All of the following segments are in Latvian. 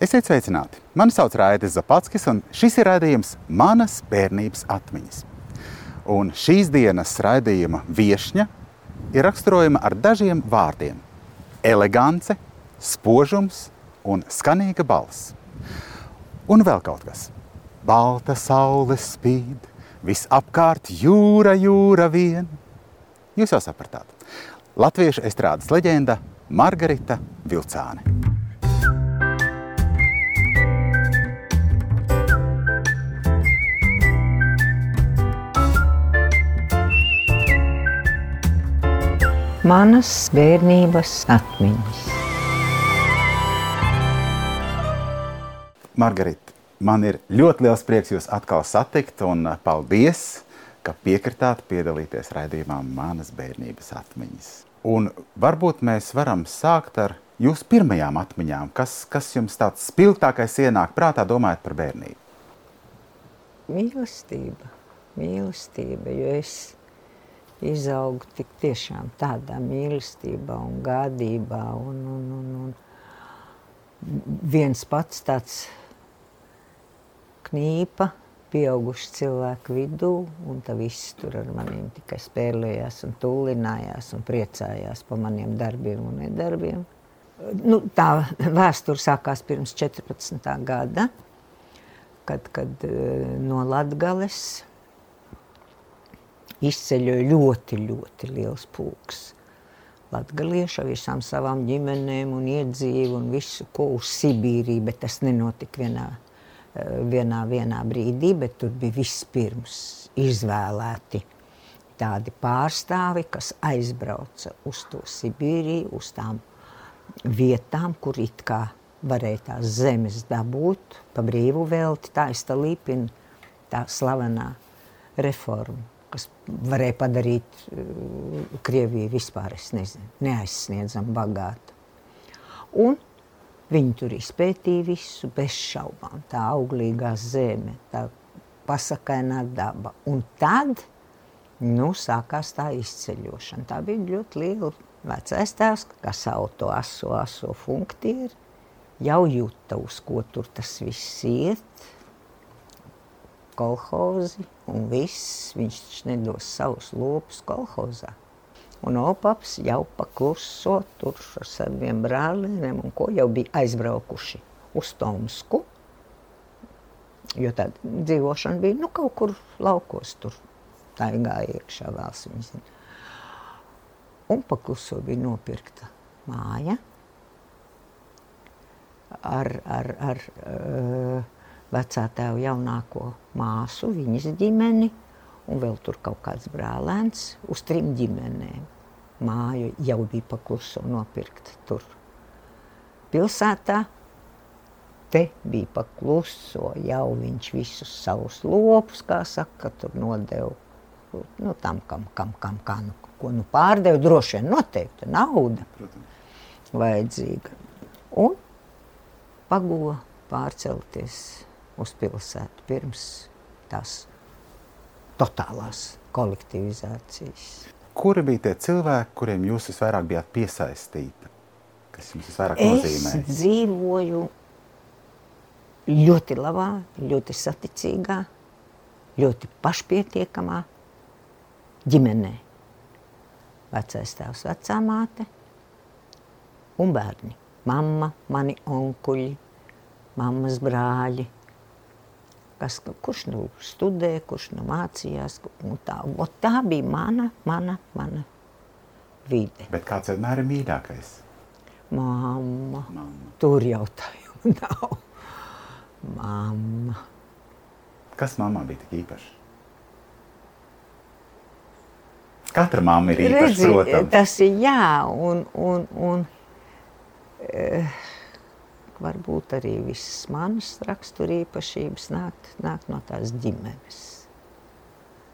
Esiet sveicināti! Mani sauc Raidis Zapatskis, un šis ir raidījums Manas bērnības atmiņas. Un šīs dienas raidījuma viesņa ir raksturojama ar dažiem vārdiem - elegance, spožums un skanīga balss. Un vēl kaut kas - balta saule spīd, visapkārt jūra, jūra vien. Jūs jau sapratāt. Latviešu estrādes leģenda Margarita Vilcāne. Manas bērnības atmiņas. Margarita, man ir ļoti liels prieks jūs atkal satikt, un uh, paldies, ka piekritāt piedalīties raidījumā Manas bērnības atmiņas. Un varbūt mēs varam sākt ar jūsu pirmajām atmiņām. Kas, kas jums tāds spilgtākais ienāk prātā, domājot par bērnību? Mīlestība, mīlestība, jo es izaugu tik tiešām tādā mīlestībā un gādībā. Un, un, un, un viens pats tāds knīpa pieauguši cilvēku vidū, un tā viss tur ar maniem tikai spēlējās un tūlinājās un priecājās par maniem darbiem un nedarbiem. Nu, tā vēsture sākās pirms 14. gada, kad, kad no Latgales izceļoja ļoti, ļoti liels pulks. Latgalieši ar visām savām ģimenēm un iedzīvu un visu, ko uz Sibīriju, bet tas nenotika vienā vienā, vienā brīdī, bet tur bija vispirms izvēlēti tādi pārstāvi, kas aizbrauca uz to Sibīriju, uz tām vietām, kur it kā varēja tās zemes dabūt pa brīvu velti. Tā ir tā līpina, tā slavenā reforma, kas varēja padarīt uh, Krieviju vispār, nezinu, neaizsniedzam bagātu. Un Viņi tur izpētīja visu bez šaubām. Tā auglīgā zeme, tā pasakainā daba. Un tad nu, sākās tā izceļošana. Tā bija ļoti liela vecais tēvs, kas auto aso, aso funktieri. Jau jūta, uz ko tur tas viss iet. Kolhozi un viss. Viņš nedos savus lopus kolhozā. Un opaps jau pakluso tur ar saviem brālēniem, un ko jau bija aizbraukuši uz Tomsku. Jo tā dzīvošana bija nu, kaut kur laukos, tur tā gāja iekšā vēls. Un pakluso bija nopirkta māja ar, ar, ar uh, vecā tēva jaunāko māsu, viņas ģimeni un vēl tur kaut kāds brālēns uz trim ģimenēm. Māju jau bija pakluso nopirkt tur pilsētā. Te bija pakluso, jau viņš visus savus lopus, kā saka, tur nodeva nu, tam, kam, kam, kam kā, nu, ko nu pārdeva, droši vien noteikti nauda Protams. vajadzīga. Un pagoja pārcelties uz pilsētu pirms tās totālās kolektivizācijas. Kuri bija tie cilvēki, kuriem jūs visvairāk bijāt piesaistīti? Kas jums visvairāk nozīmēja? Es dzīvoju ļoti labā, ļoti saticīgā, ļoti pašpietiekamā ģimenē. Vecais tēvs, vecā māte un bērni. Mamma, mani onkuļi, mammas brāļi – kas, kurš nu studē, kurš nu mācījās. Tā, tā bija mana, mana, mana vide. Bet kāds vienmēr ir mīļākais? Mamma. Mamma. Tur jautājumu nav. Mamma. Kas mammā bija tik īpašs? Katra mamma ir īpaša, Redzi, protams. Tas ir jā, un, un, un uh, varbūt arī visas manas raksturīpašības nāk, nāk no tās ģimenes.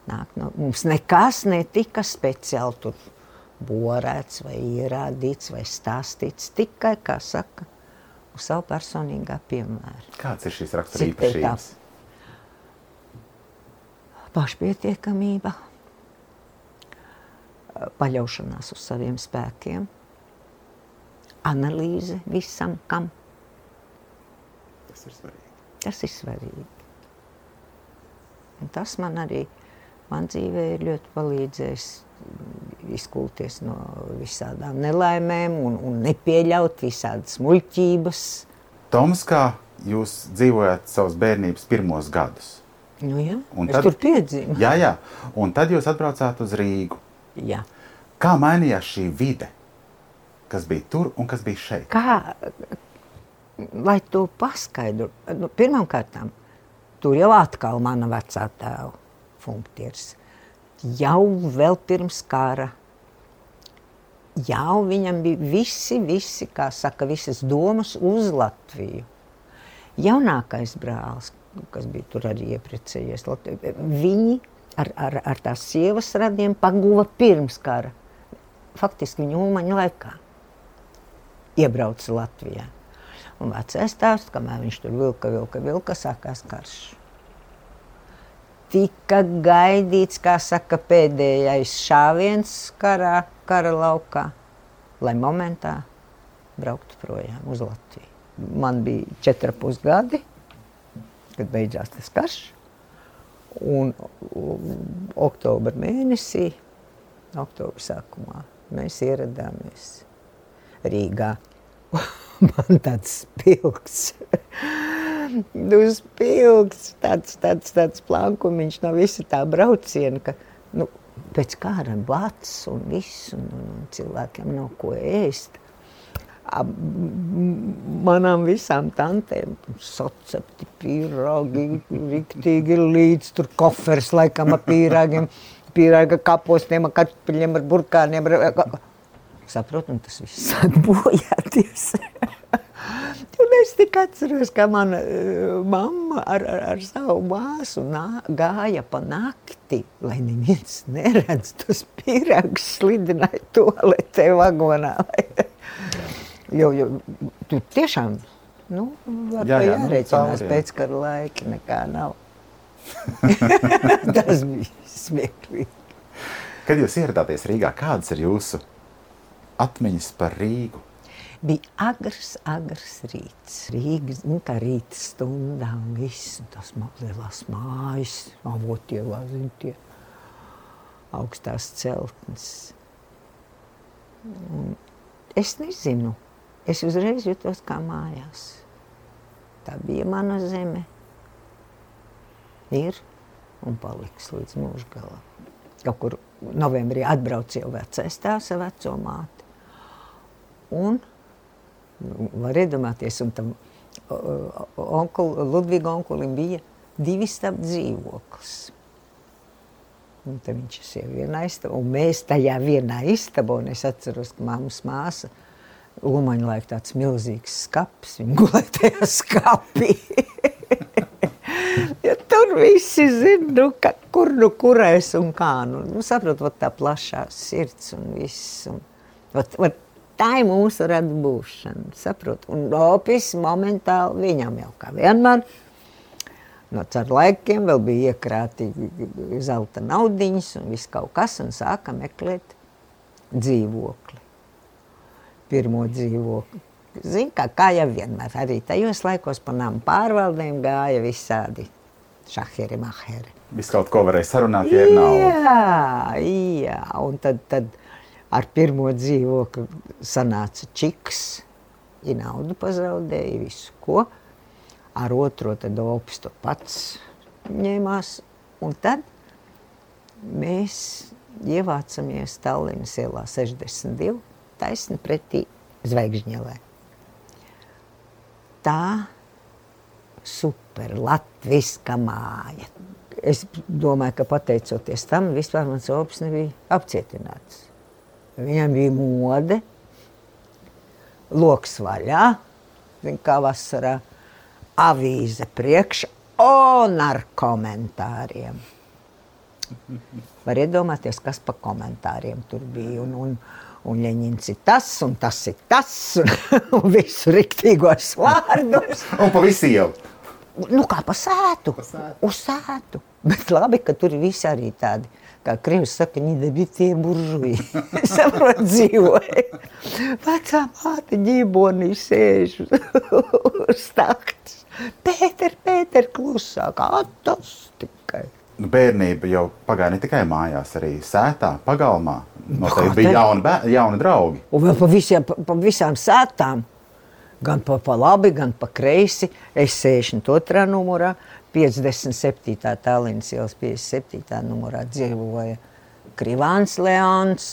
Nāk no, mums nekas netika speciāli tur borēts vai ierādīts vai stāstīts, tikai, kā saka, uz savu personīgā piemēra. Kāds ir šīs raksturīpašības? Pašpietiekamība, paļaušanās uz saviem spēkiem, analīze visam, kam Tas ir svarīgi. Tas ir svarīgi. Un tas man arī man dzīvē ir ļoti palīdzējis izkulties no visādām nelaimēm un, un nepieļaut visādas muļķības. Toms, kā jūs dzīvojat savus bērnības pirmos gadus? Nu, jā, Un es tad- tur piedzīvoju. Jā, jā. Un tad jūs atbraucāt uz Rīgu. Jā. Kā mainījās šī vide? Kas bija tur un kas bija šeit? Kā, lai to paskaidro, nu, pirmkārt, tur jau atkal mana vecā tēva funkcijas. Jau vēl pirms kara, jau viņam bija visi, visi, kā saka, visas domas uz Latviju. Jaunākais brālis, kas bija tur arī iepriecējies, Latviju, viņi ar, ar, ar tās sievas radiem paguva pirms kara. Faktiski viņa umaņa laikā iebrauca Latvijā. Un vecais stāsts, kamēr viņš tur vilka, vilka, vilka, sākās karš. Tika gaidīts, kā saka, pēdējais šāviens karā, kara laukā, lai momentā brauktu projām uz Latviju. Man bija četri pus gadi, kad beidzās tas karš. Un oktobra mēnesī, oktobra sākumā, mēs ieradāmies Rīgā. Man tāds spilgts, nu, spilgts, tāds, tāds, tāds plankumiņš no visa tā brauciena, ka nu, pēc kāra bats un viss, un, un, un cilvēkiem nav ko ēst. Ab, manām visām tantēm sacepti pīrāgi, riktīgi līdz tur kofers laikam ar pīrāgiem, pīrāga kapostiem, ar kartupeļiem, ar burkāniem. Ar... Saprotu, un tas viss sāk bojāties. Un es tikai atceros, ka mana uh, mamma ar, ar, ar savu māsu nā, gāja pa nakti, lai neviens neredz tos pīrāgus slidināja toaletē vagonā. Lai... Jo, jo tu tiešām, nu, var Jā, jā, jā, jā, nu, pēc kara laika nekā nav. Tas bija smieklīgi. Kad jūs ieradāties Rīgā, kādas ir jūsu atmiņas par Rīgu? Bija agrs, agrs rīts. Rīgas, nu, tā rīta stundā un viss, tas lielās mājas, avotie, zin, tie augstās celtnes. Un es nezinu, es uzreiz jutos kā mājās. Tā bija mana zeme. Ir un paliks līdz mūža galam. Kaut kur novembrī atbrauc jau vecais ar veco māti. Un var iedomāties, un tam onkul, Ludviga onkulim bija divi stab dzīvoklis. Un te viņš ir vienā istabā, un mēs tajā vienā istabā, un es atceros, ka mammas māsa Umaņa laika tāds milzīgs skapis, viņa gulēja tajā skapī. Ja tur visi zina, nu, ka, kur nu kurēs un kā. Nu, nu, saprot, vat tā plašā sirds un viss. Un, vat, vat, tā ir mūsu rada būšana. Saprot? Un opis momentāli viņam jau kā vienmēr. No caur laikiem vēl bija iekrāti zelta naudiņas un viss kaut kas, un sāka meklēt dzīvokli. Pirmo dzīvokli. Zin, kā, kā jau vienmēr, arī tajos laikos pa namu pārvaldēm gāja visādi šaheri, maheri. Viss kaut ko varēja sarunāt, ja ir nauda. Jā, jā, un tad, tad ar pirmo dzīvokli sanāca čiks, ja naudu pazaudēja, visu ko. Ar otro tad opis to pats ņēmās, un tad mēs ievācamies Tallinas ielā 62, taisni pretī Zvaigžņielē. Tā super latviska māja. Es domāju, ka pateicoties tam, vispār mans opis nebija apcietināts. Viņam bija mode, loks vaļā, zin, kā vasarā, avīze priekšā un ar komentāriem. Var iedomāties, kas pa komentāriem tur bija. Un, un, un Leņķins ir tas, un tas ir tas, un, un visu riktīgos vārdus. Un pa visu ielu. Nu, kā pa sētu. Pa sētu. Uz sētu. Bet labi, ka tur ir visi arī tādi, kā Krievs saka, viņi bija tie buržuji. Saprot, dzīvoja. Vecā māte ģībonī sēž uz takts. Pēter, Pēter, klusāk, atas tikai. Nu, bērnība jau pagāja ne tikai mājās, arī sētā, pagalmā. Noteikti bija jauni, bē, jauni draugi. Un vēl pa, visiem, pa, pa visām sētām. Gan pa, pa labi, gan pa kreisi. Es 62. numurā, 57. Tallinas ielas 57. numurā dzīvoja Krivāns Leons.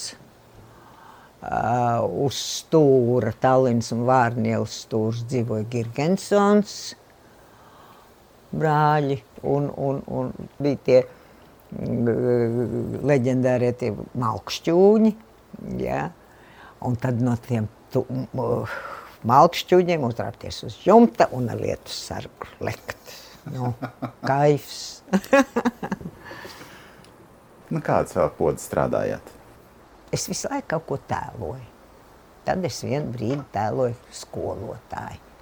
Uh, uz stūra Tallinas un Vārnielas stūrs dzīvoja Girgensons brāļi un, un, un bija tie mm, leģendārie tie malkšķūņi. Ja? Un tad no tiem tu, uh, malkšķūņiem uzrāpties uz jumta un ar lietu sargu lekt. Nu, kaifs. nu, kādas vēl podas strādājāt? Es visu laiku kaut ko tēloju. Tad es vienu brīdi tēloju skolotāju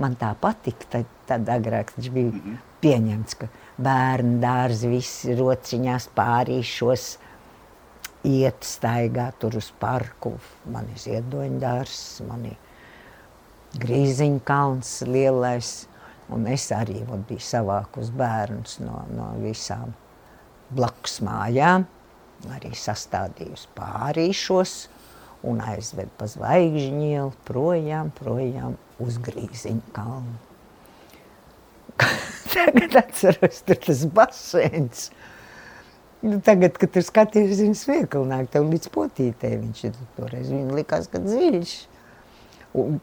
man tā patika. Tad, tad agrāk tas bija mm -hmm. pieņemts, ka bērnu dārzi visi rociņās pārīšos iet staigā tur uz parku. Man ir ziedoņdārs, man ir grīziņkalns lielais. Un es arī vat, biju savākus bērnus no, no visām blakus mājām. Arī sastādījusi pārīšos un aizved pa zvaigžņu ielu projām, projām uz Grīziņa kalnu. Tagad atceros, tur tas basēns. Nu, tagad, kad tur skaties, viņa smieklnāk, tev līdz potītē viņš ir toreiz. Viņa likās, ka dziļš. Un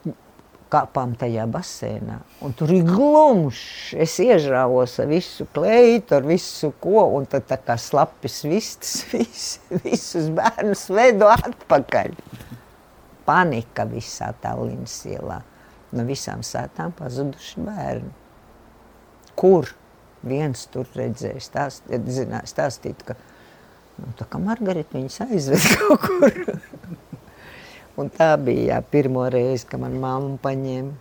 kāpām tajā basēnā. Un tur ir glumšs. Es iežrāvos ar visu kleitu, ar visu ko, un tad tā kā slapis vistas, vis, visus bērnus vedu atpakaļ. Panika visā Tallinas ielā. No visām sētām pazuduši bērni. Kur? Viens tur redzēja, stāst, zināja, stāstīt, ka, nu, tā kā Margarita viņas aizved kaut kur. Un tā bija jā, pirmo reizi, kad man mamma paņēma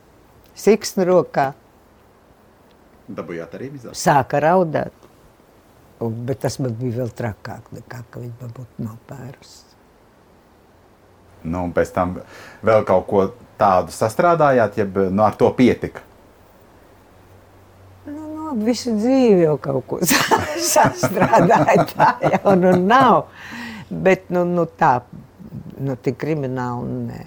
siksnu rokā. Dabūjāt arī vizā? Sāka raudāt. Un, bet tas man bija vēl trakāk, nekā, ka viņa būtu nopērusi. Nu, un pēc tam vēl kaut ko tādu sastrādājāt, ja nu, ar to pietika? Nu, nu, visu dzīvi jau kaut ko sastrādāja. Tā jau nu nav. Bet nu, nu, tā, nu, tik krimināli nē.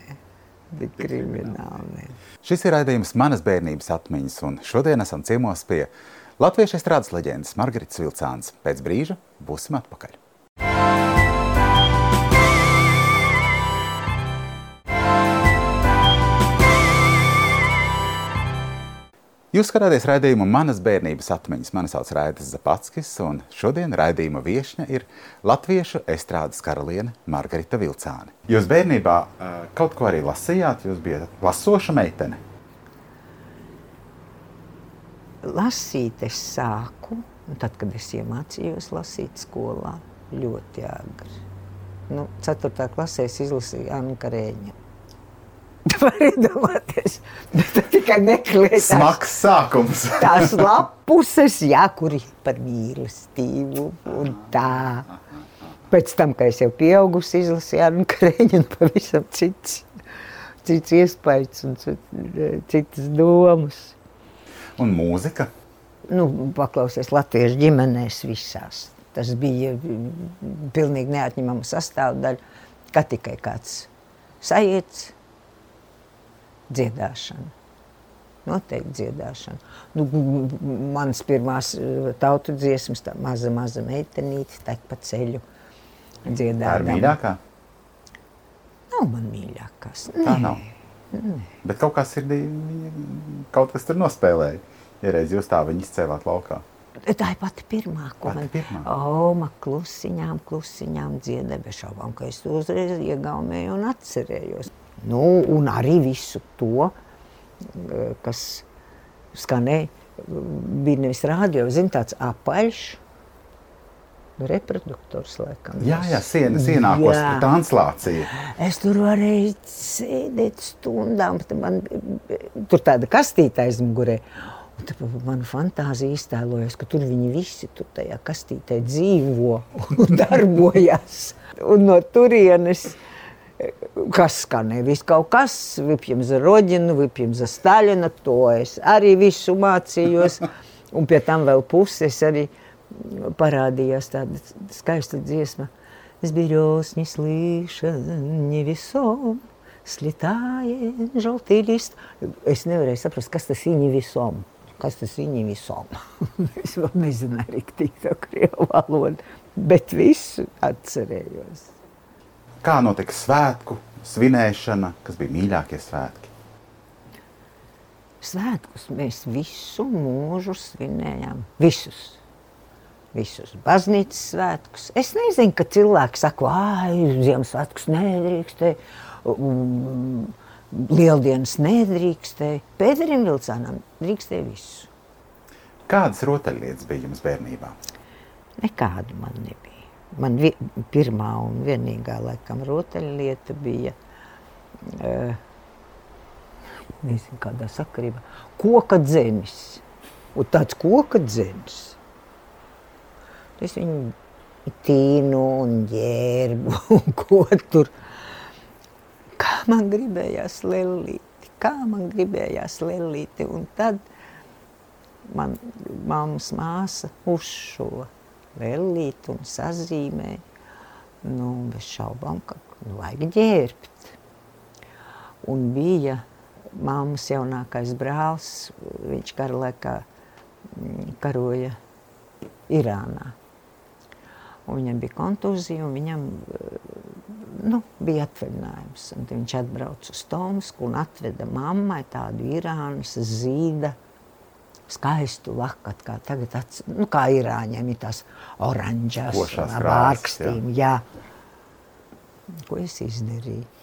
Tik krimināli nē. Šis ir raidījums manas bērnības atmiņas, un šodien esam ciemos pie latviešu estrādes leģendas Margaritas Vilcāns. Pēc brīža būsim atpakaļ. Jūs skatāties raidījumu manas bērnības atmiņas. Mani sauc Raidis Zapatskis, un šodien raidījuma viesne ir latviešu estrādes karaliene Margarita Vilcāne. Jūs bērnībā kaut ko arī lasījāt, jūs bijat lasoša meitene. Lasīt es sāku, tad, kad es iemācījos lasīt skolā, ļoti agri. Nu, 4. klasē es izlasīju Annu Karēņu var iedomāties. Bet tu tikai meklē Smags sākums. tās lapuses, jā, kur ir par mīlestību un tā. Pēc tam, kad es jau pieaugusi, izlasīju Anu Kreņu un pavisam cits, cits iespējas un citas domas. Un mūzika? Nu, paklausies latviešu ģimenēs visās. Tas bija pilnīgi neatņemama sastāvdaļa, kā tikai kāds sajiets, dziedāšana. Noteikti dziedāšana. Nu, manas pirmās eh, tautu dziesmas, tā maza, maza meitenīte, tek pa ceļu dziedādama. Tā ir mīļākā? Nav man mīļākās. Tā nav. Nē. Bet kaut kā sirdī kaut kas tur nospēlēja. Ja reiz jūs tā viņu izcēlāt laukā. Tā ir pati pirmā, ko Pati man pirmā. Oma klusiņām, klusiņām dziedāja, bez šaubām, ka es to uzreiz iegaumēju un atcerējos. Nu, un arī visu to, eh, kas skanēja, bija nevis rādio, zin, tāds apaļš, reproduktors, laikam. Jā, jā, siena, sienākos Jā. translācija. Es tur varēju sēdēt stundām, man tur tāda kastīte aizmugurē. Man fantāzija iztēlojas, ka tur viņi visi tur tajā kastītē dzīvo un darbojas. Un no turienes kas skanēja, viss kaut kas, Vipjam za Roģinu, Vipjam za Staļina, to es arī visu mācījos. Un pie tam vēl puses arī parādījās tāda skaista dziesma. Сберез неслышно, невесом, Слетает желтый лист. Es nevarēju saprast, kas tas ir nevisom. Kas tas ir nevisom? es vēl nezināju riktīgi to krievu valodu, bet visu atcerējos. Kā notika svētku svinēšana, kas bija mīļākie svētki? Svētkus mēs visu mūžu svinējām. Visus visus baznīcas svētkus. Es nezinu, ka cilvēki saka, ah, Ziemassvētkus nedrīkstē, um, Lieldienas nedrīkstē. Pēterim Vilcānam drīkstē visu. Kādas rotaļlietas bija jums bērnībā? Nekādu man nebija. Man vi, pirmā un vienīgā laikam rotaļlieta bija, uh, nezinu kādā sakarībā, koka dzenis. Un tāds koka dzenis Es viņu tīnu un ģērbu un ko tur. Man gribējās lellīti, kā man gribējās lellīti. Un tad man mammas māsa uz šo lellīti un sazīmē. Nu, bez šaubām, ka nu, vajag ģērbt. Un bija mammas jaunākais brālis, viņš kara laikā mm, karoja Irānā. Viņam bija kontūzija, un viņam nu, bija atvaļinājums. Un viņš atbrauca uz Tomsku un atveda mammai tādu Irānas zīda skaistu lakatu, kā tagad, ats, nu, kā Irāņiem ir tās oranžās vārkstīm. Jā. jā. Ko es izdarīju?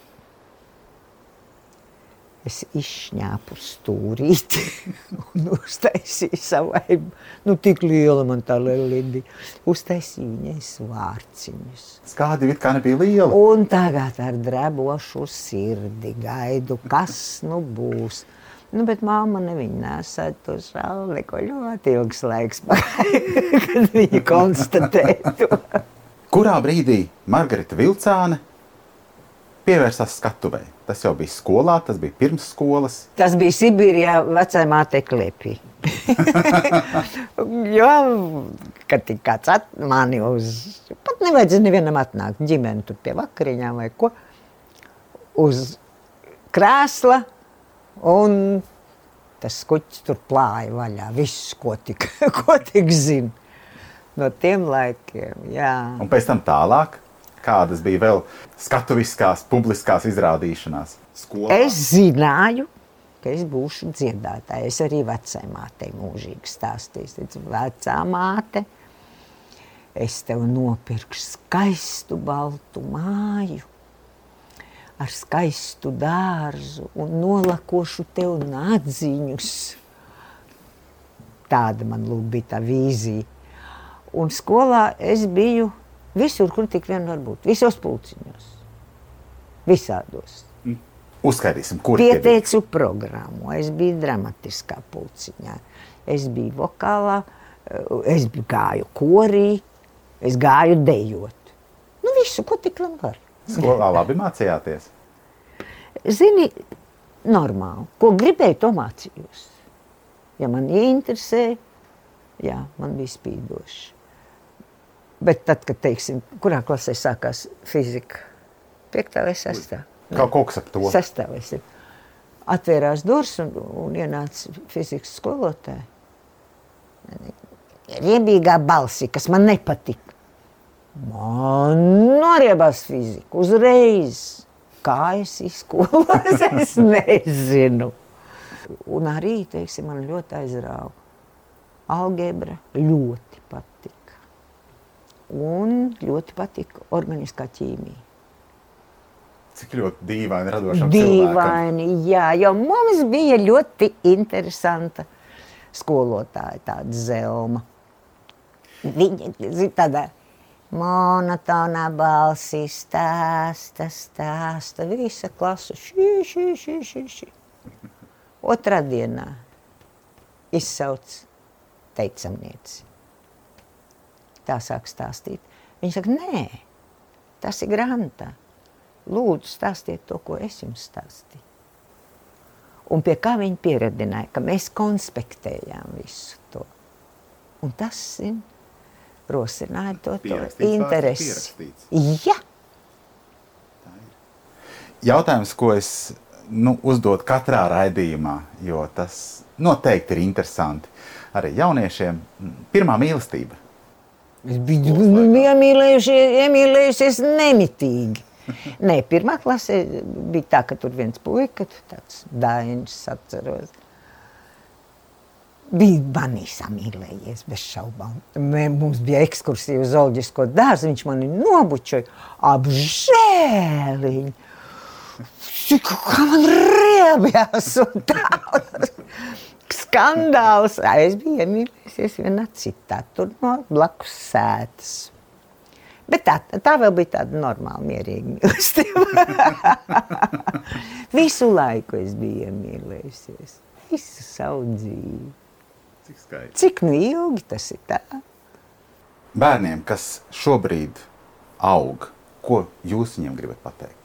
Es izšņāpu stūrīti un uztaisīju savai, nu tik liela man tā lelidi, uztaisīju viņai svārciņus. Skādi it kā nebija liela. Un tagad ar drebošu sirdi gaidu, kas nu būs. Nu, bet māma neviņa nesēja to šālu, neko ļoti ilgs laiks kad viņa konstatēja to. Kurā brīdī Margarita Vilcāne pievērsās skatuvei? Tas jau bija skolā, tas bija pirms skolas. Tas bija Sibīrijā, vecajā māte klēpī. jo, kad tik kāds mani uz, pat nevajadzēja nevienam atnākt ģimeni tur pie vakariņām vai ko, uz krēsla un tas skuķis tur plāja vaļā, viss, ko tik, ko tik zina. No tiem laikiem, jā. Un pēc tam tālāk? Kādas bija vēl skatuviskās, publiskās izrādīšanās? Skolā? Es zināju, ka es būšu dziedātāja. Es arī vecai mātei mūžīgi stāstīju. Es vecā māte, es tev nopirkšu skaistu baltu māju ar skaistu dārzu un nolakošu tev nādziņus. Tāda man lūk bija tā vīzija. Un skolā es biju Visur, kur tik vien var būt. Visos pulciņos. Visādos. Mm. Uzskaitīsim, kur Pieteicu programmu. Es biju dramatiskā pulciņā. Es biju vokālā, es biju gāju korī, es gāju dejot. Nu visu, ko tik vien var. Skolā labi mācījāties? Zini, normāli. Ko gribēju, to mācījos. Ja man ieinteresē, jā, man bija spīdoši. Bet tad, kad teiksim, kurā klasē sākās fizika? Piektā vai sestā? Kā kaut kas ap to? Sestā vai septiņā. Atvērās durvis un, un ienāca fizikas skolotāja. Riebīgā balsi, kas man nepatika. Man noriebās fizika uzreiz. Kā es izskolos, es nezinu. Un arī, teiksim, man ļoti aizrāva. Algebra ļoti un ļoti patika organiskā ķīmija. Cik ļoti dīvaini radošam Dīvaini, cilvēkam. jā, jo mums bija ļoti interesanta skolotāja, tāda Zelma. Viņa tāda monotonā balsī stāsta, stāsta, visa klasa šī, šī, šī, šī, šī. Otrā dienā izsauc teicamnieci. Tā sāk stāstīt. Viņa saka, nē, tas ir grāmatā. Lūdzu, stāstiet to, ko es jums stāstīju. Un pie kā viņi pieradināja, ka mēs konspektējām visu to. Un tas ir rosināja to, to interesi. Ja. Jautājums, ko es nu, uzdodu katrā raidījumā, jo tas noteikti ir interesanti arī jauniešiem. Pirmā mīlestība. Es biju iemīlējusies nemitīgi. Nē, pirmā klasē bija tā, ka tur viens puika, tāds daiņš, atceros. Bija manī samīlējies, bez šaubām. Mums bija ekskursija uz zooloģisko dārzu, viņš mani nobučoja, apžēliņ. Cik man riebjās un tā. Skandāls. Es biju iemīlējusies vienā citā, tur no blakus sētas. Bet tā, tā vēl bija tāda normāla, mierīga mīlestība. Visu laiku es biju iemīlējusies. Visu savu dzīvi. Cik skaisti. Cik nu ilgi tas ir tā? Bērniem, kas šobrīd aug, ko jūs viņiem gribat pateikt?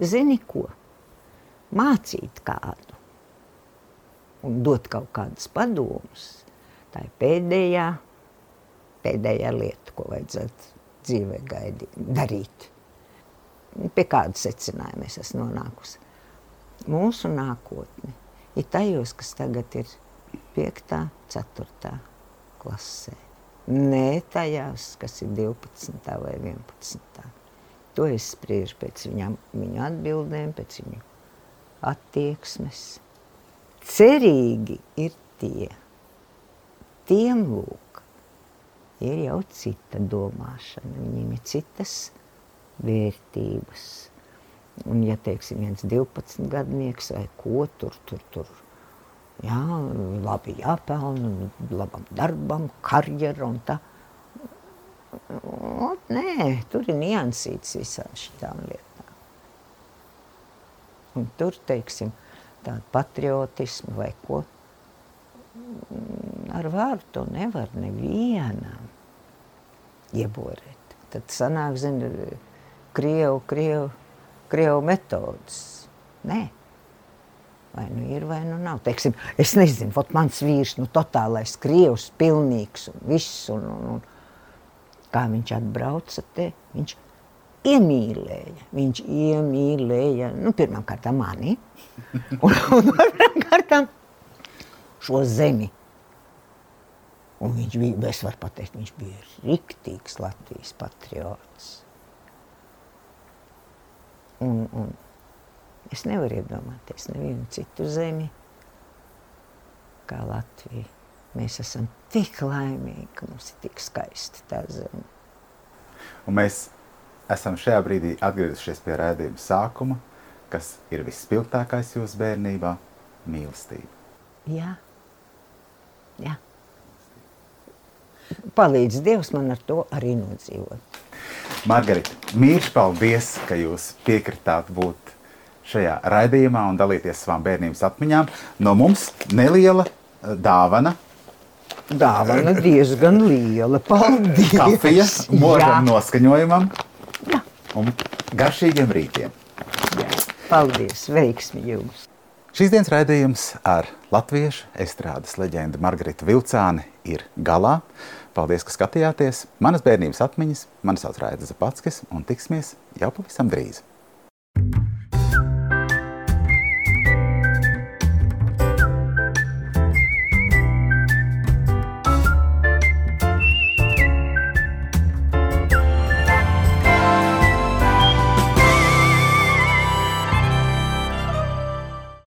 Zini ko? Mācīt kādu un dot kaut kādus padomus. Tā ir pēdējā pēdējā lieta, ko vajadzētu dzīvē gaidīt, darīt. Pie kāda secinājuma es esmu nonākusi? Mūsu nākotne ir tajos, kas tagad ir 5. 4. klasē. Nē, tajās, kas ir 12. vai 11. To es spriežu pēc viņām, viņu atbildēm, pēc viņu attieksmes. Cerīgi ir tie, tiem lūk, ir jau cita domāšana, viņiem ir citas vērtības. Un, ja teiksim, viens 12 gadnieks vai ko tur, tur, tur, jā, labi jāpelna, labam darbam, karjera un tā. Un, nē, tur ir niansīts visām šitām lietām. Un tur, teiksim, tāda patriotisma vai ko, ar vārdu to nevar nevienam ieborēt. Tad sanāk, zini, Krievu, Krievu, Krievu metodas. Nē. Vai nu ir, vai nu nav. Teiksim, es nezinu, ot mans vīrs, nu totālais Krievs, pilnīgs un viss. Un, un, un, kā viņš atbrauca te, viņš iemīlēja. Viņš iemīlēja, nu, pirmām kārtām mani, un, un otrām kārtām šo zemi. Un viņš bija, es varu pateikt, viņš bija riktīgs Latvijas patriots. Un, un es nevaru iedomāties nevienu citu zemi kā Latvija. Mēs esam tik laimīgi, ka mums ir tik skaisti tā zeme. Un mēs esam šajā brīdī atgriezušies pie rādījuma sākuma, kas ir visspilgtākais jūsu bērnībā - mīlestība. Jā. Jā. Palīdz Dievs man ar to arī nodzīvot. Margarita, mīļš paldies, ka jūs piekritāt būt šajā raidījumā un dalīties savām bērnības atmiņām. No mums neliela eh, dāvana. Dāvana diezgan liela. Paldies! Kafija mūžam noskaņojumam. Un garšīgiem rītiem. Jā. Paldies! Veiksmi jums! Šīs dienas raidījums ar latviešu estrādes leģendu Margaritu Vilcāni ir galā. Paldies, ka skatījāties! Manas bērnības atmiņas, mani sauc Raidis Zapatskis un tiksimies jau pavisam drīz!